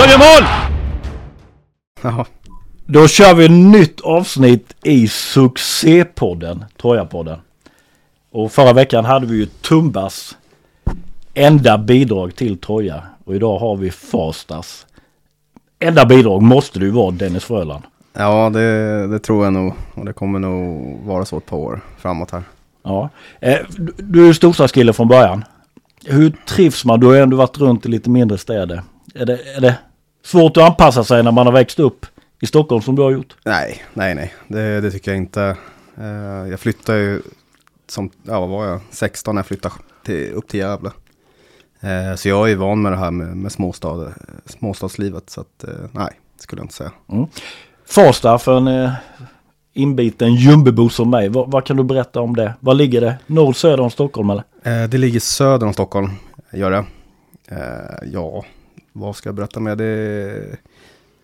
De gör mål! Jaha. Då kör vi ett nytt avsnitt i succépodden, Troja-podden. Och förra veckan hade vi ju Tumbas enda bidrag till Troja. Och idag har vi Farstas enda bidrag måste det ju vara Dennis Fröland. Ja, det, det tror jag nog. Och det kommer nog vara så ett par år framåt här. Ja. Eh, du- du är ju storstadskille från början. Hur trivs man? Du har ju ändå varit runt i lite mindre städer. Är det, är det svårt att anpassa sig när man har växt upp i Stockholm som du har gjort? Nej, nej, nej. Det, det tycker jag inte. Eh, jag flyttade ju som, ja vad var jag, 16 när jag flyttade till, upp till Gävle. Eh, så jag är ju van med det här med, med småstad, småstadslivet. Så att, eh, nej, skulle jag inte säga. Farsta för en inbiten jumbebo som mig. Vad, vad kan du berätta om det? Var ligger det? Norr, söder om Stockholm eller? Det ligger söder om Stockholm, gör det. Ja, vad ska jag berätta med det?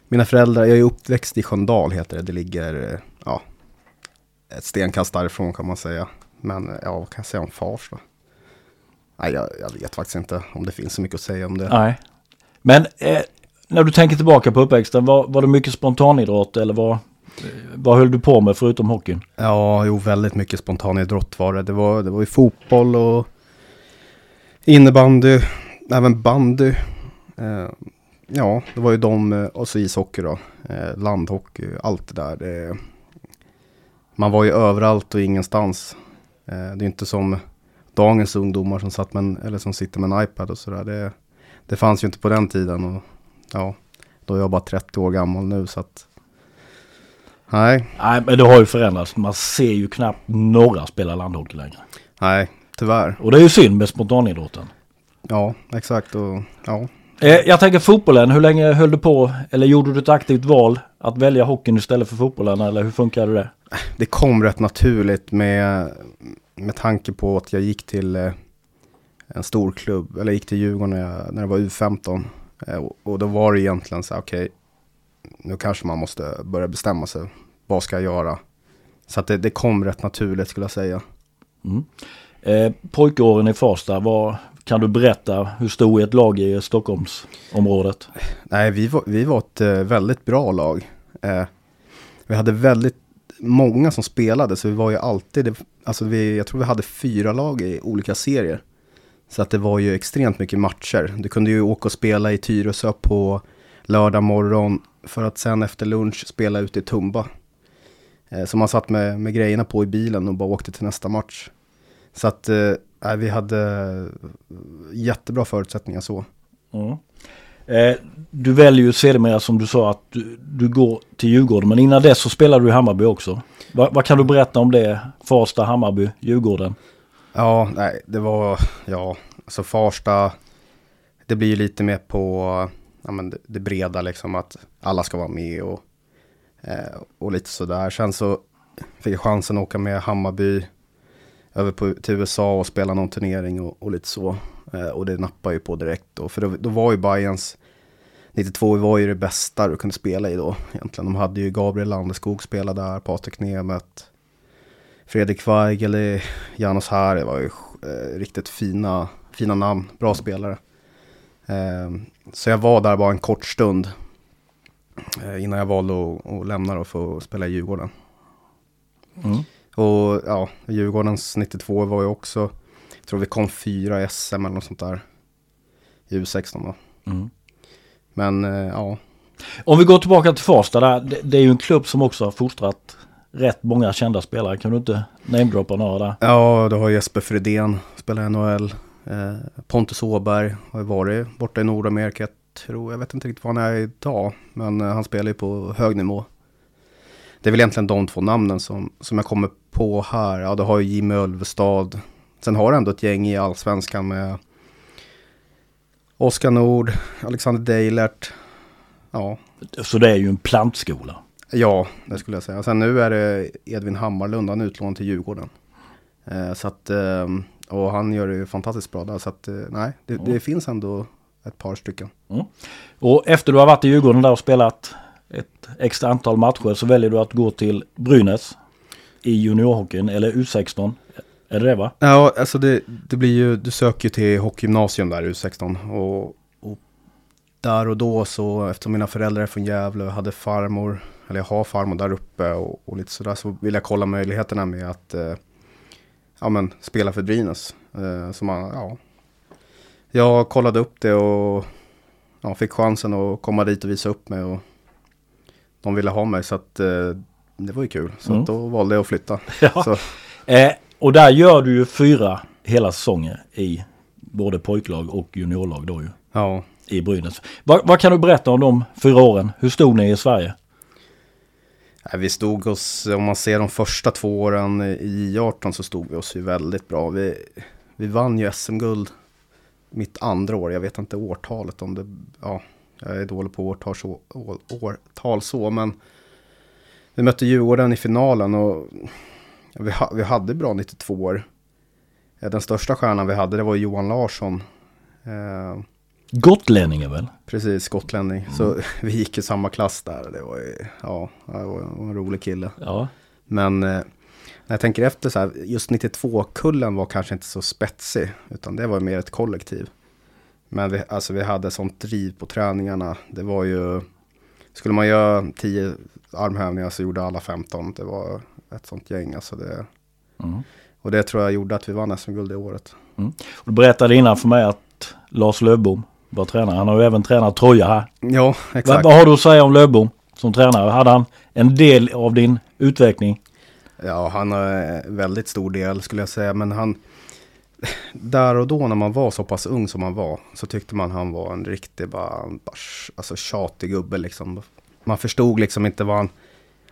Mina föräldrar, jag är uppväxt i Sköndal heter det. Det ligger, ja, ett stenkast därifrån kan man säga. Men ja, vad kan jag säga om Farsta? Nej, jag, jag vet faktiskt inte om det finns så mycket att säga om det. Nej. Men eh, när du tänker tillbaka på uppväxten, var, var det mycket spontanidrott eller vad, vad höll du på med förutom hockeyn? Ja, jo, väldigt mycket spontanidrott var det. Det var, det var ju fotboll och innebandy, även bandy. Eh, ja, det var ju de, eh, och så ishockey då. Eh, landhockey, allt det där. Man var ju överallt och ingenstans. Det är inte som dagens ungdomar som, satt med eller som sitter med en iPad och sådär. Det, det fanns ju inte på den tiden. Och, ja, då är jag bara 30 år gammal nu så att... Nej, Nej, men det har ju förändrats. Man ser ju knappt några spela landhockey längre. nej, tyvärr. Och det är ju synd med spontanidrotten. Ja, exakt. Och, ja. Eh, jag tänker fotbollen, hur länge höll du på? Eller gjorde du ett aktivt val att välja hockeyn istället för fotbollen? Eller hur funkade det? Det kom rätt naturligt med, med tanke på att jag gick till eh, en stor klubb, eller gick till Djurgården när jag, när jag var U15. Eh, och, och då var det egentligen så här, okej, nu kanske man måste börja bestämma sig. Vad ska jag göra? Så att det, det kom rätt naturligt skulle jag säga. Eh, pojkåren i Farsta, vad, kan du berätta hur stor är ett lag i Stockholmsområdet? Nej, vi var, vi var ett eh, väldigt bra lag. Eh, vi hade väldigt många som spelade, så vi var ju alltid, alltså vi, jag tror vi hade fyra lag i olika serier. Så att det var ju extremt mycket matcher. Du kunde ju åka och spela i Tyresö på lördag morgon för att sen efter lunch spela ute i Tumba. Eh, så man satt med, med grejerna på i bilen och bara åkte till nästa match. Så att eh, nej, vi hade jättebra förutsättningar så. Mm. Eh, du väljer ju sedermera som du sa att du, du går till Djurgården. Men innan dess så spelade du i Hammarby också. Va, vad kan du berätta om det? Farsta, Hammarby, Djurgården? Ja, nej, det var, ja, alltså Farsta, det blir ju lite mer på ja, men det, det breda liksom, att alla ska vara med och, eh, och lite sådär. Sen så fick jag chansen att åka med Hammarby över på, till USA och spela någon turnering och, och lite så. Eh, och det nappade ju på direkt då, för då, då var ju Bayerns 92 var ju det bästa du kunde spela i då egentligen. De hade ju Gabriel Landeskog spela där, Patrik Nemeth, Fredrik Weigel, Janos Hari var ju eh, riktigt fina, fina namn, bra spelare. Eh, så jag var där bara en kort stund eh, innan jag valde att, att lämna och få spela i Djurgården. Mm. Och ja, Djurgårdens 92 var ju också, jag tror vi kom fyra i SM eller något sånt där. I U16 då. Mm. Men eh, ja, Om vi går tillbaka till Farsta där. Det, det är ju en klubb som också har fostrat rätt många kända spelare. Kan du inte namedroppa några där? Ja, du har Jesper Fredén, spelar i NHL. Eh, Pontus Åberg har ju varit borta i Nordamerika. Jag, tror, jag vet inte riktigt var han är idag, men eh, han spelar ju på hög nivå. Det är väl egentligen de två namnen som, som jag kommer på här. Ja, du har ju Jimmy Ölvestad. Sen har du ändå ett gäng i allsvenskan med Oskar Nord, Alexander Deilert. Ja, Så det är ju en plantskola. Ja, det skulle jag säga. Sen nu är det Edvin Hammarlund, han är utlånad till Djurgården. Eh, så att, eh, och han gör det ju fantastiskt bra där. Så att, eh, nej, det, det finns ändå ett par stycken. Och efter du har varit i Djurgården där och spelat ett extra antal matcher så väljer du att gå till Brynäs i juniorhockeyn eller U16. Är det det va? Ja, alltså det, det blir ju, du söker ju till hockeygymnasium där, U16. Och, och där och då så, eftersom mina föräldrar är från Gävle och hade farmor, eller jag har farmor där uppe och, och lite sådär, så vill jag kolla möjligheterna med att eh, ja, men, spela för Brynäs. Eh, så man, ja. Jag kollade upp det och ja, fick chansen att komma dit och visa upp mig. Och de ville ha mig så att eh, det var ju kul. Så Mm. då valde jag att flytta. Ja. Eh, och där gör du ju fyra hela säsonger i både pojklag och juniorlag då ju. ja. I Brynäs. Vad, vad kan du berätta om de fyra åren? Hur stod ni i Sverige? Vi stod oss, om man ser de första två åren i 18 så stod vi oss ju väldigt bra. Vi, vi vann ju SM-guld mitt andra år, jag vet inte årtalet om det, ja, jag är dålig på årtal så, år, årtal så, men vi mötte Djurgården i finalen och vi, ha, vi hade bra 92 år. Eh, Den största stjärnan vi hade det var Johan Larsson. Eh, Gotlänningen väl? precis, gotlänning. Så vi gick i samma klass där. Det var ju, ja, det var en rolig kille. Ja. Men eh, när jag tänker efter så här, just 92-kullen var kanske inte så spetsig, utan det var mer ett kollektiv. Men vi, alltså vi hade sånt driv på träningarna. Det var ju, skulle man göra 10 armhävningar så gjorde alla 15. Det var ett sånt gäng. Alltså det, Mm. och det tror jag gjorde att vi vann SM-guld det året. Du berättade innan för mig att Lars Lövbom var tränare. Han har ju även tränat Troja här. Ja, Vad, exakt. vad har du att säga om Lövbom som tränare? Hade han en del av din utveckling? Ja, han har väldigt stor del skulle jag säga. Men han, där och då när man var så pass ung som man var, så tyckte man han var en riktig, bara, bara alltså tjatig gubbe liksom. Man förstod liksom inte vad han,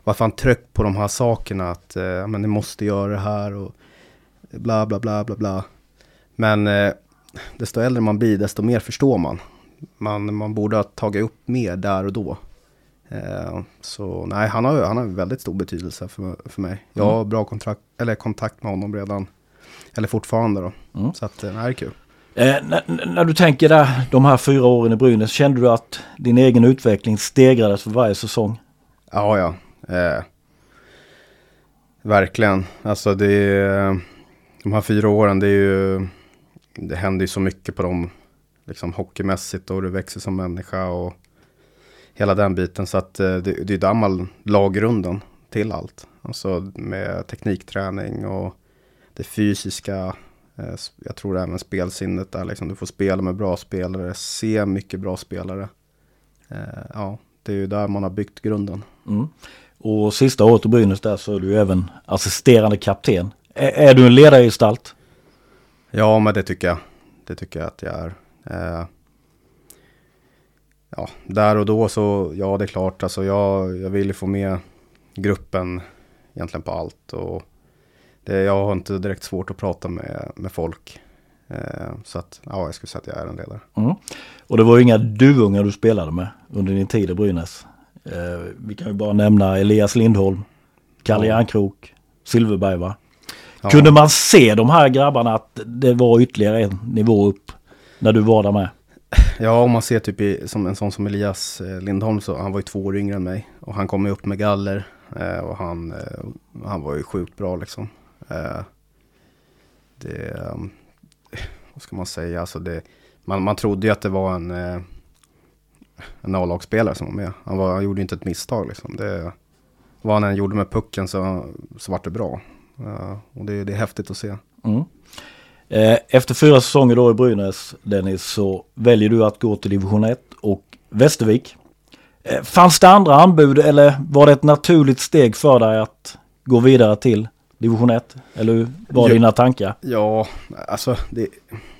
varför han tryckte på de här sakerna, att eh, men ni måste göra det här och bla bla bla bla bla. Men eh, desto äldre man blir, desto mer förstår man. Man, man borde ha tagit upp mer där och då. Eh, så nej, han har, han har väldigt stor betydelse för, för mig. Jag har bra kontrakt, eller kontakt med honom redan. Eller fortfarande då. Mm. Så att, eh, nej, det är kul. Eh, när, när du tänker där, de här fyra åren i Brynäs, kände du att din egen utveckling stegrades för varje säsong? Ja, ja. Eh, verkligen. Alltså det är, de här fyra åren, det är ju, det händer ju så mycket på dem. Liksom hockeymässigt och du växer som människa och hela den biten. Så att eh, det, det är där man la grunden till allt. Alltså med teknikträning och det fysiska. Eh, jag tror även spelsinnet där liksom. Du får spela med bra spelare, se mycket bra spelare. Eh, ja, det är ju där man har byggt grunden. Mm. Och sista året i Brynäs där så är du även assisterande kapten. Är, är du en ledargestalt? Ja, men det tycker jag. Det tycker jag att jag är. Eh, ja, där och då så, ja det är klart, alltså jag, jag vill ju få med gruppen egentligen på allt. Och det, jag har inte direkt svårt att prata med, med folk. Eh, så att, ja, jag skulle säga att jag är en ledare. Mm. Och det var ju inga duvungar du spelade med under din tid i Brynäs. Eh, vi kan ju bara nämna Elias Lindholm, Kalle Ja. Järnkrok, Silverberg va? Ja. Kunde man se de här grabbarna att det var ytterligare en nivå upp när du var där med? Ja, om man ser typ i, som en sån som Elias eh, Lindholm, så han var ju två år yngre än mig. Och han kom ju upp med galler. Och han, han var ju sjukt bra liksom. Eh, det, um, vad ska man säga, alltså det, man, man trodde ju att det var en, eh, en A-lagsspelare som var med. Han, var, han gjorde ju inte ett misstag liksom. Det, vad han än gjorde med pucken så, så var det bra. Eh, och det, det är häftigt att se. Mm. Efter fyra säsonger då i Brynäs, Dennis, så väljer du att gå till division 1 och Västervik. Fanns det andra anbud eller var det ett naturligt steg för dig att gå vidare till division 1? Eller var Ja. dina tankar? Ja, alltså det,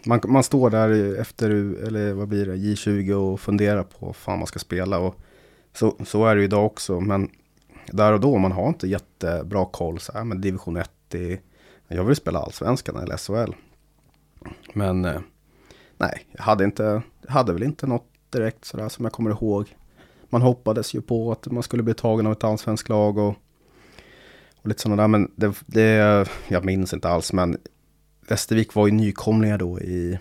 man, man står där efter, eller vad blir det, J20 och funderar på vad fan man ska spela. Och så, så är det ju idag också, men där och då, man har inte jättebra koll. Så här, men division 1, det, jag vill spela allsvenskan eller SHL. Men eh, nej, jag hade, inte, hade väl inte något direkt sådär som jag kommer ihåg. Man hoppades ju på att man skulle bli tagen av ett allsvenskt lag och, och lite sådana där. Men det, det, jag minns inte alls, men Västervik var ju nykomlingar då i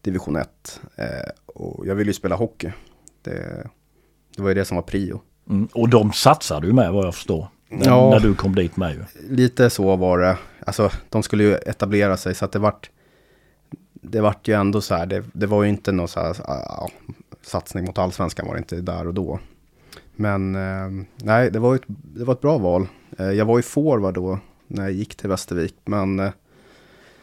division 1. Eh, och jag ville ju spela hockey. Det, det var ju det som var prio. Mm. Och de satsade du med vad jag förstår. När, Ja. när du kom dit med ju. Lite så var det. Alltså de skulle ju etablera sig så att det vart det vart ju ändå så här, det, det var ju inte något så här, ja, satsning mot allsvenskan var det inte där och då. Men eh, nej, det var, ett, det var ett bra val. Eh, jag var ju forward då när jag gick till Västervik, men eh,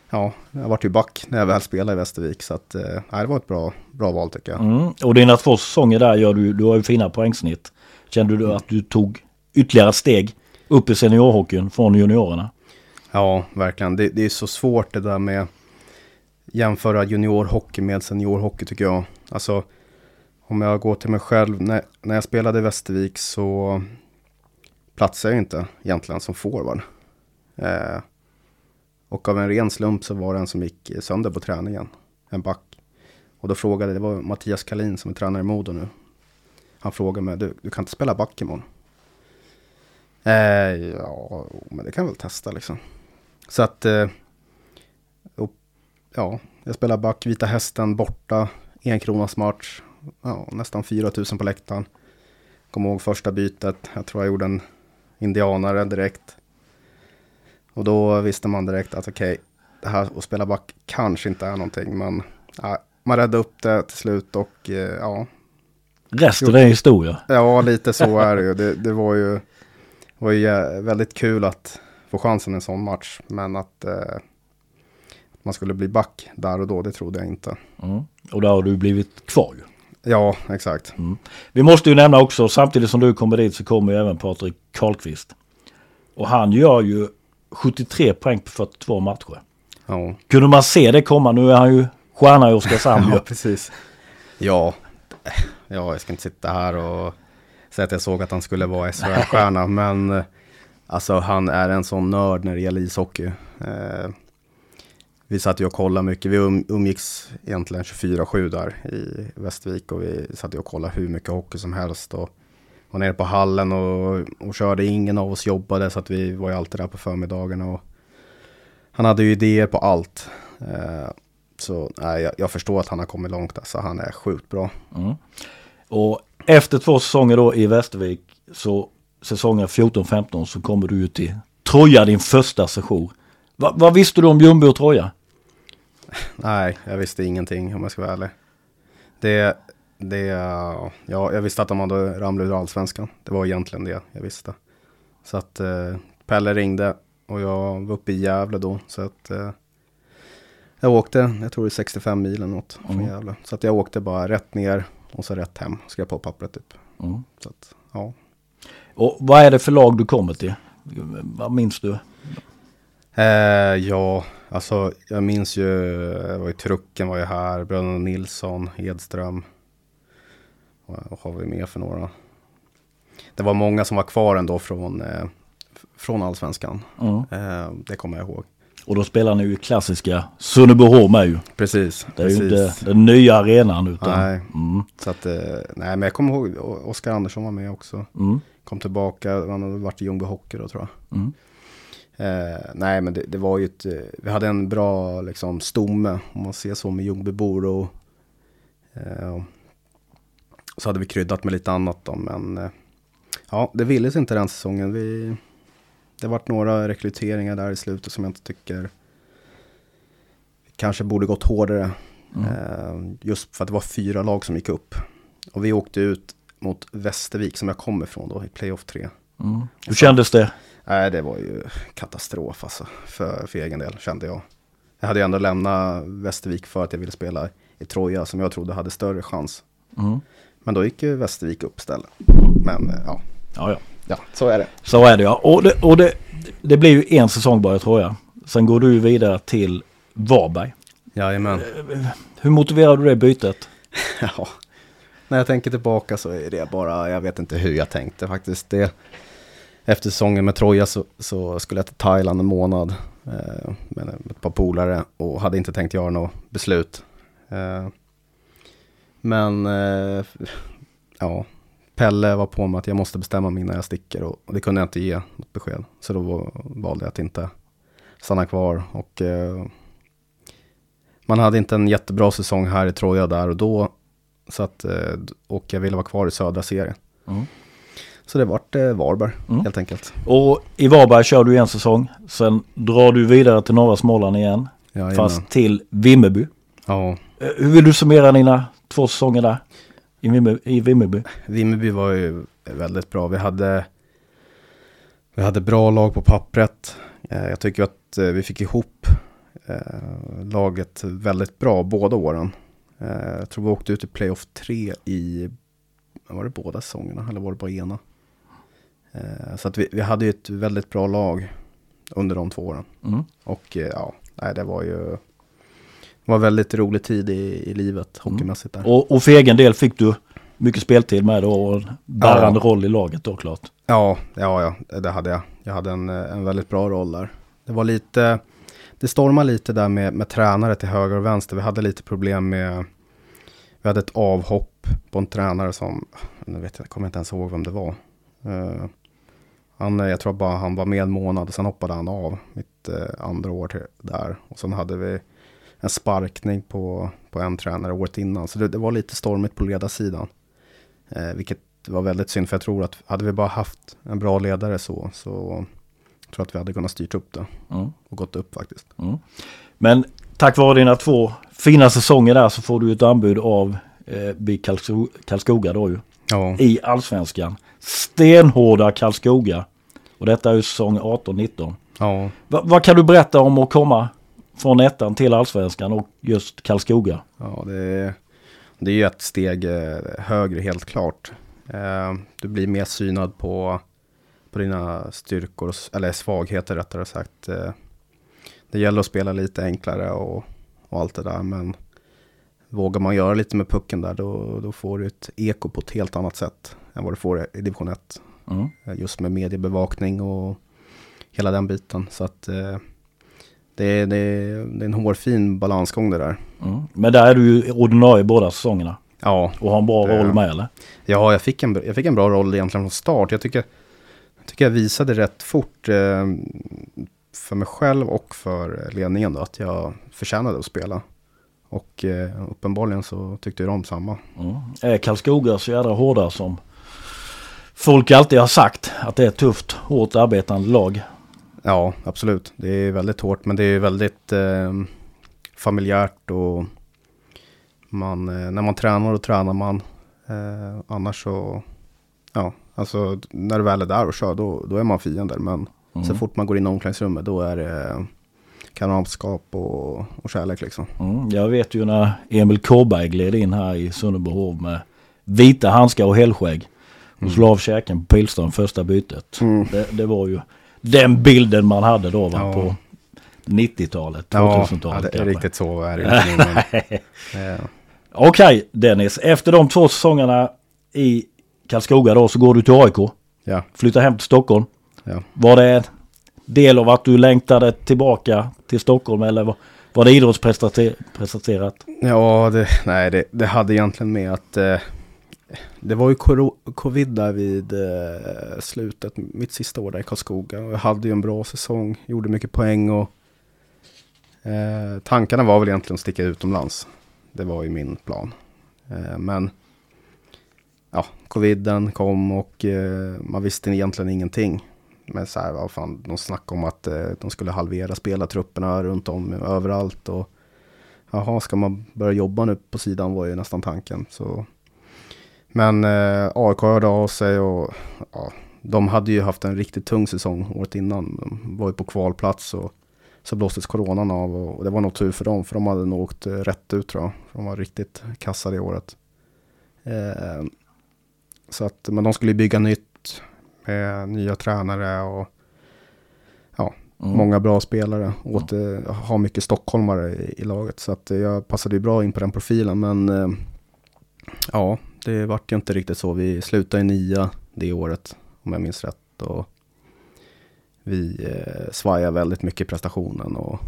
ja, jag vart ju back när jag väl spelade i Västervik. Så att, eh, nej, det var ett bra, bra val tycker jag. Mm. Och dina två säsonger där gör du, du har ju fina poängsnitt. Kände du att du tog ytterligare steg upp i seniorhockeyn från juniorerna? Ja, verkligen. Det, det är så svårt det där med jämföra juniorhockey med seniorhockey tycker jag. Alltså, om jag går till mig själv, när, när jag spelade i Västervik så Platsar jag inte egentligen som forward. Eh, och av en ren slump så var det en som gick sönder på träningen, en back. Och då frågade, det var Mattias Kalin som är tränare i Modo nu. Han frågade mig, du, du kan inte spela back imorgon? Eh, ja, men det kan jag väl testa liksom. Så att, eh, och, ja, jag spelar back, Vita Hästen borta, en kronas match, ja, nästan 4000 på läktaren. Kommer ihåg första bytet, jag tror jag gjorde en indianare direkt. Och då visste man direkt att okej, okay, det här att spela back kanske inte är någonting, men ja, man räddade upp det till slut och eh, ja. Resten är historia. Ja, lite så är det ju. Det, det var ju, var ju väldigt kul att få chansen i en sån match, men att eh, man skulle bli back där och då, det trodde jag inte. Mm. Och där har du blivit kvar ju. Ja, exakt. Mm. Vi måste ju nämna också, samtidigt som du kommer dit så kommer ju även Patrik Karlqvist. Och han gör ju 73 poäng på 42 matcher. Ja. Kunde man se det komma? Nu är han ju stjärna i Oskarshamn. ja, precis. Ja. ja, jag ska inte sitta här och säga att jag såg att han skulle vara SHL-stjärna, men alltså han är en sån nörd när det gäller ishockey. Eh, vi satt ju och kollade mycket. Vi um-, umgicks egentligen 24-7 där i Västervik och vi satt ju och kollade hur mycket hockey som helst. Och var nere på hallen och, och körde. Ingen av oss jobbade så att vi var ju alltid där på förmiddagarna. Och han hade ju idéer på allt. Eh, så nej, jag, jag, förstår att han har kommit långt. Alltså, han är sjukt bra. Mm. Och efter två säsonger då i Västervik, så säsongen 14-15 så kommer du ut till Troja din första session. Va, vad visste du om Ljungby och Troja? Nej, jag visste ingenting om jag ska vara ärlig. Det, det, ja, jag visste att de hade ramlat ur allsvenskan. Det var egentligen det jag visste. Så att eh, Pelle ringde och jag var uppe i Gävle då. Så att eh, jag åkte, jag tror det är 65 mil eller något från mm. Gävle. Så att jag åkte bara rätt ner och så rätt hem. Skrev på pappret typ. Mm. Så att, ja. Och vad är det för lag du kommer till? Vad minns du? Eh, ja, alltså jag minns ju, jag var i trucken var ju här, bröderna Nilsson, Edström. Vad har vi mer för några? Det var många som var kvar ändå från, eh, från allsvenskan. Mm. Eh, det kommer jag ihåg. Och då spelar ni ju klassiska Sunnebyholm med ju. Precis. Det är precis. ju inte den nya arenan utan. Nej, mm. så att, eh, nej men jag kommer ihåg Oskar Andersson var med också. Mm. Kom tillbaka, han hade varit i Ljungby Hockey då tror jag. Mm. Eh, nej men det, det, var ju ett, eh, vi hade en bra liksom stomme om man ser så med Ljungbybor och eh, så hade vi kryddat med lite annat då men eh, ja det ville sig inte den säsongen. Vi, det varit några rekryteringar där i slutet som jag inte tycker kanske borde gått hårdare. Mm. Eh, just för att det var fyra lag som gick upp. Och vi åkte ut mot Västervik som jag kommer ifrån då i playoff 3. Mm. Hur kändes det? Nej, det var ju katastrof alltså, för, för egen del kände jag. Jag hade ju ändå lämnat Västervik för att jag ville spela i Troja som jag trodde hade större chans. Mm. Men då gick ju Västervik upp istället. Men eh, ja. Ja, ja. Ja, så är det. Så är det ja. Och det, och det, det blir ju en säsong bara i Troja. Sen går du vidare till Varberg. Jajamän. Eh, hur motiverar du det bytet? ja, när jag tänker tillbaka så är det bara, jag vet inte hur jag tänkte faktiskt. Det, efter säsongen med Troja så, så, skulle jag till Thailand en månad eh, med ett par polare och hade inte tänkt göra något beslut. Eh, men eh, ja, Pelle var på mig att jag måste bestämma mig innan jag sticker och, och det kunde jag inte ge något besked. Så då valde jag att inte stanna kvar och eh, man hade inte en jättebra säsong här i Troja där och då. Så att, eh, och jag ville vara kvar i södra serien. Mm. Så det vart eh, Varberg mm. helt enkelt. Och i Varberg kör du en säsong. Sen drar du vidare till norra Småland igen. Ja, fast till Vimmerby. Ja. Eh, hur vill du summera dina två säsonger där? i, Vimmerby, i Vimmerby? Vimmerby var ju väldigt bra. Vi hade, vi hade bra lag på pappret. Eh, jag tycker att eh, vi fick ihop laget väldigt bra båda åren. Jag tror vi åkte ut i playoff 3 i, var det båda säsongerna eller var det bara ena? Så att vi, vi hade ju ett väldigt bra lag under de två åren. Mm. Och ja, nej, det var ju det var väldigt rolig tid i, i livet mm. hockeymässigt där. Och, och för egen del fick du mycket speltid med då och en bärande ja. roll i laget då klart. Ja, ja, ja, det hade jag. Jag hade en, en väldigt bra roll där. Det var lite, det stormade lite där med, med tränare till höger och vänster. Vi hade lite problem med, vi hade ett avhopp på en tränare som, nu vet jag, kommer inte ens ihåg vem det var. Uh, han, jag tror bara han var med en månad sen hoppade han av mitt uh, andra år till, där. Och sen hade vi en sparkning på, på en tränare året innan. Så det, det var lite stormigt på ledarsidan. Eh, vilket var väldigt synd, för jag tror att hade vi bara haft en bra ledare så, så tror jag att vi hade kunnat styrt upp det. Mm. Och gått upp faktiskt. Mm. Men tack vare dina två fina säsonger där så får du ett anbud av eh, Karlsko Karlskoga då ju. Ja. I allsvenskan. Stenhårda Karlskoga. Och detta är ju säsong 18-19. Ja. Va, vad kan du berätta om att komma från ettan till allsvenskan och just Karlskoga? Ja, det är, det är ju ett steg eh, högre helt klart. Eh, du blir mer synad på, på dina styrkor, eller svagheter rättare sagt. Eh, det gäller att spela lite enklare och, och allt det där, men vågar man göra lite med pucken där, då, då får du ett eko på ett helt annat sätt än vad du får i division 1. Mm. Just med mediebevakning och hela den biten. Så att det är, det, är, det är en hårfin balansgång det där. Mm. Men där är du ju ordinarie båda säsongerna. Ja. Och har en bra roll med eller? Ja, jag fick, en, jag fick en bra roll egentligen från start. Jag tycker jag, tycker jag visade rätt fort eh, för mig själv och för ledningen då, att jag förtjänade att spela. Och eh, uppenbarligen så tyckte de samma. Mm. Är Karlskoga så jädra hårda som folk alltid har sagt? Att det är ett tufft, hårt arbetande lag? Ja, absolut. Det är väldigt hårt, men det är väldigt eh, familjärt och man, eh, när man tränar och tränar man. Eh, annars så, ja, alltså när du väl är där och kör, då, då är man fiender. Men mm. så fort man går in i omklädningsrummet, då är det kamratskap och, och kärlek liksom. Mm, jag vet ju när Emil Kåberg gled in här i Sunnerbohov med vita handskar och helskägg. Mm. slå av käken på Pilström första bytet. Mm. Det, det, var ju den bilden man hade då va, ja. på 90-talet, 2000-talet. Ja, det är riktigt så är det inte. Okej Dennis, efter de två säsongerna i Karlskoga då så går du till AIK. Ja. Flyttar hem till Stockholm. Ja. Var det en del av att du längtade tillbaka till Stockholm eller var, var det idrottspresterat? Ja, det, nej det, det hade egentligen med att eh, det var ju covid där vid eh, slutet, mitt sista år där i Karlskoga. Jag hade ju en bra säsong, gjorde mycket poäng och eh, tankarna var väl egentligen att sticka utomlands. Det var ju min plan. Eh, men ja, coviden kom och eh, man visste egentligen ingenting. Men så här, vad fan, de snackade om att eh, de skulle halvera spelartrupperna runt om överallt. Och jaha, ska man börja jobba nu på sidan var ju nästan tanken. Så men eh, AIK hörde av sig och ja, de hade ju haft en riktigt tung säsong året innan. De var ju på kvalplats och så blåstes coronan av och det var nog tur för dem för de hade nog åkt eh, rätt ut tror jag. De var riktigt kassa det året. Eh, så att, men de skulle bygga nytt med nya tränare och ja, mm. många bra spelare. Åt, mm. ha mycket stockholmare i, i, laget. Så att jag passade ju bra in på den profilen. Men eh, ja, det vart ju inte riktigt så. Vi slutade i nia det året, om jag minns rätt. Och vi eh, svajade väldigt mycket i prestationen. Och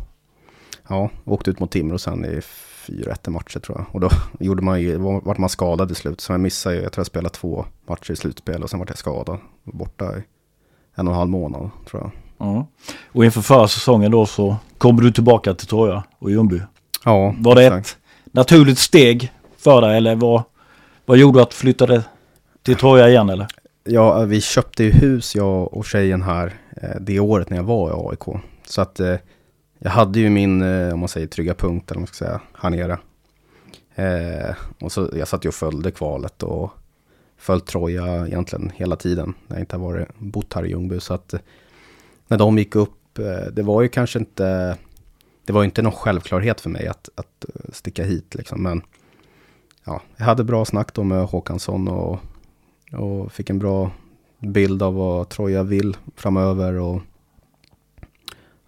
ja, åkte ut mot Timrå sen i fyra 1 matcher tror jag. Och då gjorde man ju, vart man skadad i slut. Så jag missade ju, jag tror jag spelade två matcher i slutspel och sen vart jag skadad. Borta i en och en halv månad tror jag. Mm. Och inför förra säsongen då så kom du tillbaka till Troja och Ljungby. Ja, Var det exakt. ett naturligt steg för dig eller var vad gjorde att du flyttade till Troja igen eller? Ja, vi köpte ju hus jag och tjejen här eh, det året när jag var i AIK. Så att eh, jag hade ju min, eh, om man säger trygga punkt eller vad man ska säga, här nere. Eh, och så jag satt ju och följde kvalet och följt Troja egentligen hela tiden. När jag inte har varit, bott här i Ljungby. Så att när de gick upp, det var ju kanske inte, det var ju inte någon självklarhet för mig att, att sticka hit liksom. Men ja, jag hade bra snack då med Håkansson och, och fick en bra bild av vad Troja vill framöver. Och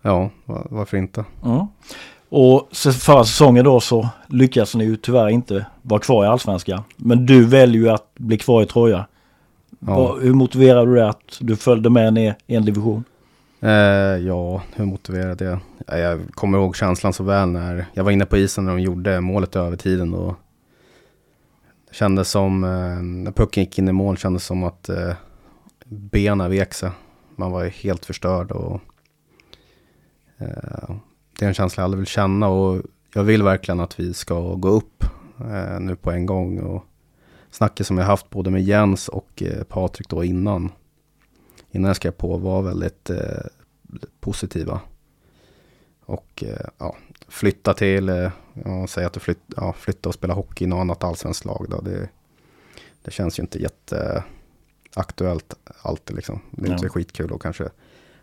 ja, varför inte? Mm. Och förra säsongen då så lyckas ni ju tyvärr inte vara kvar i Allsvenskan. Men du väljer ju att bli kvar i Troja. Ja. Hur motiverar du det att du följde med ner i en division? Eh, ja, hur motiverade jag? Jag kommer ihåg känslan så väl när jag var inne på isen när de gjorde målet över tiden. Och kändes som, eh, när pucken gick in i mål kändes som att eh, benen vek sig. Man var helt förstörd och eh, det är en känsla jag aldrig vill känna och jag vill verkligen att vi ska gå upp eh, nu på en gång. Och snacket som jag haft både med Jens och eh, Patrik då innan, innan jag skrev på var väldigt eh, positiva. Och eh, ja, flytta till, eh, ja, säg att du flytt, ja, flytta och spela hockey i något annat allsvenskt lag. Då, det, det känns ju inte jätteaktuellt alltid liksom. Det är ja. inte skitkul att kanske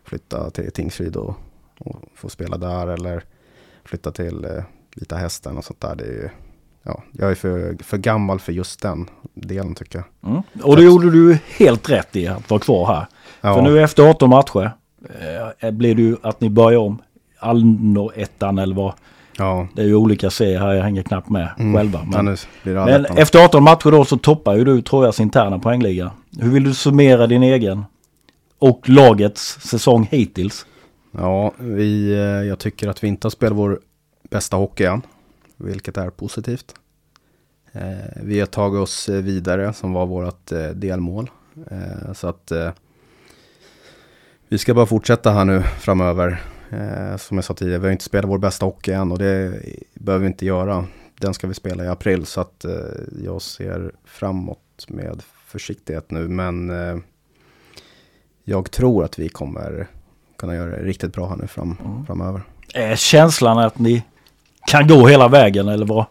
flytta till Tingsryd och och få spela där eller flytta till eh, Vita Hästen och sånt där. Det är, ja, jag är för, för gammal för just den delen tycker jag. Mm. Och det gjorde du helt rätt i att vara kvar här. Ja. För nu efter 18 matcher eh, blir det ju att ni börjar om Alnor-ettan eller vad. Ja. Det är ju olika serier här, jag hänger knappt med mm. själva. Men, men efter 18 matcher då så toppar ju du Trojas interna poängliga. Hur vill du summera din egen och lagets säsong hittills? Ja, vi, eh, jag tycker att vi inte har spelat vår bästa hockey än, vilket är positivt. Eh, vi har tagit oss vidare som var vårt eh, delmål. Så att vi ska bara fortsätta här nu framöver. Som jag sa tidigare, vi har inte spelat vår bästa hockey än och det behöver vi inte göra. Den ska vi spela i april så att jag ser framåt med försiktighet nu. Men jag tror att vi kommer kunna göra det riktigt bra här nu fram, mm. framöver. Är känslan att ni kan gå hela vägen eller vad?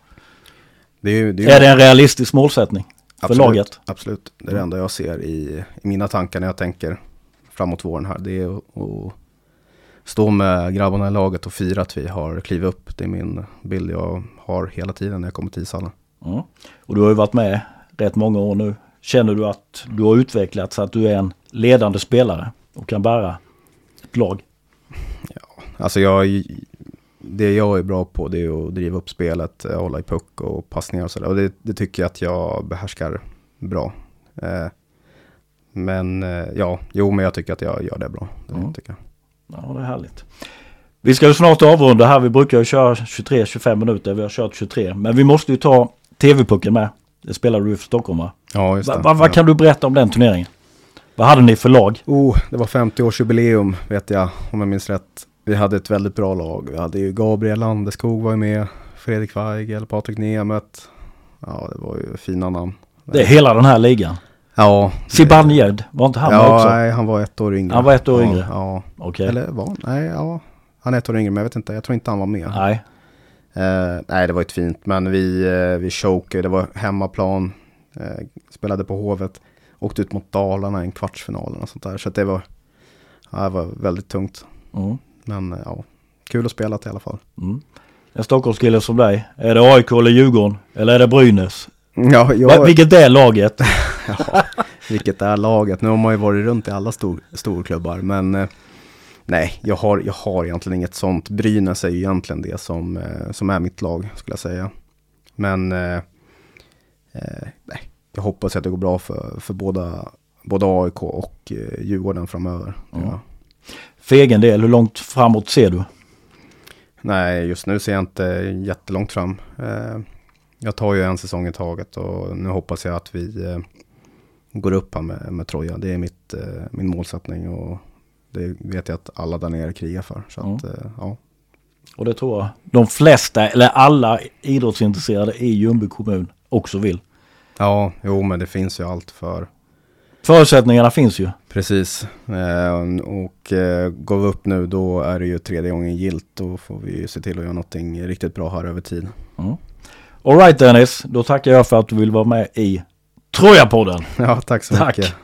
Det är, det är, är det en realistisk målsättning för absolut, laget? Absolut, det är det mm. enda jag ser i, i mina tankar när jag tänker framåt våren här. Det är att stå med grabbarna i laget och fira att vi har klivit upp. Det är min bild jag har hela tiden när jag kommer till ishallen. Mm. Och du har ju varit med rätt många år nu. Känner du att du har utvecklats att du är en ledande spelare och kan bära lag? Ja, alltså jag, det jag är bra på det är att driva upp spelet, eh, hålla i puck och passningar och sådär. Och det, det, tycker jag att jag behärskar bra. Eh, men eh, ja, jo men jag tycker att jag gör det bra. Det mm. tycker jag. Ja, det är härligt. Vi ska ju snart avrunda här. Vi brukar ju köra 23-25 minuter. Vi har kört 23. Men vi måste ju ta TV-pucken med. Det spelar du för Stockholm va? Ja, just det. Va, va, vad kan du berätta om den turneringen? Vad hade ni för lag? Oh, det var 50-årsjubileum vet jag, om jag minns rätt. Vi hade ett väldigt bra lag. Vi hade ju Gabriel Landeskog var ju med, Fredrik Weigel, Patrik Nemeth. Ja, det var ju fina namn. Det är hela den här ligan? Ja. Zibanejad, var inte han ja, också? nej, han var ett år yngre. Han var ett år yngre? Ja. Okej. Okay. Eller var Nej, ja. Han är ett år yngre, men jag vet inte. Jag tror inte han var med. Nej. Uh, nej, det var ett fint, men vi, uh, vi chokade. Det var hemmaplan. Uh, spelade på Hovet åkte ut mot Dalarna i en kvartsfinal och sånt där. Så det var, ja, det var väldigt tungt. Mm. Men ja, kul att spela till i alla fall. Mm. En Stockholmskille som dig, är det AIK eller Djurgården? Eller är det Brynäs? Ja, jag... Vilket är laget? ja, vilket är laget? Nu har man ju varit runt i alla stor, storklubbar, men eh, nej, jag har, jag har egentligen inget sånt. Brynäs är ju egentligen det som, eh, som är mitt lag, skulle jag säga. Men eh, eh nej, jag hoppas att det går bra för, för båda, både AIK och eh, Djurgården framöver. Mm. Ja. För egen del, hur långt framåt ser du? Nej, just nu ser jag inte jättelångt fram. Jag tar ju en säsong i taget och nu hoppas jag att vi eh, går upp här med, med Troja. Det är mitt, eh, min målsättning och det vet jag att alla där nere krigar för. Så mm. att, eh, ja. Och det tror jag de flesta, eller alla idrottsintresserade i Ljungby kommun också vill. Ja, jo men det finns ju allt för. Förutsättningarna finns ju. Precis. Eh, och eh, går vi upp nu då är det ju tredje gången gilt. Då får vi se till att göra någonting riktigt bra här över tid. Mm. Alright Dennis, då tackar jag för att du vill vara med i Trojapodden. Ja, tack så Tack. mycket.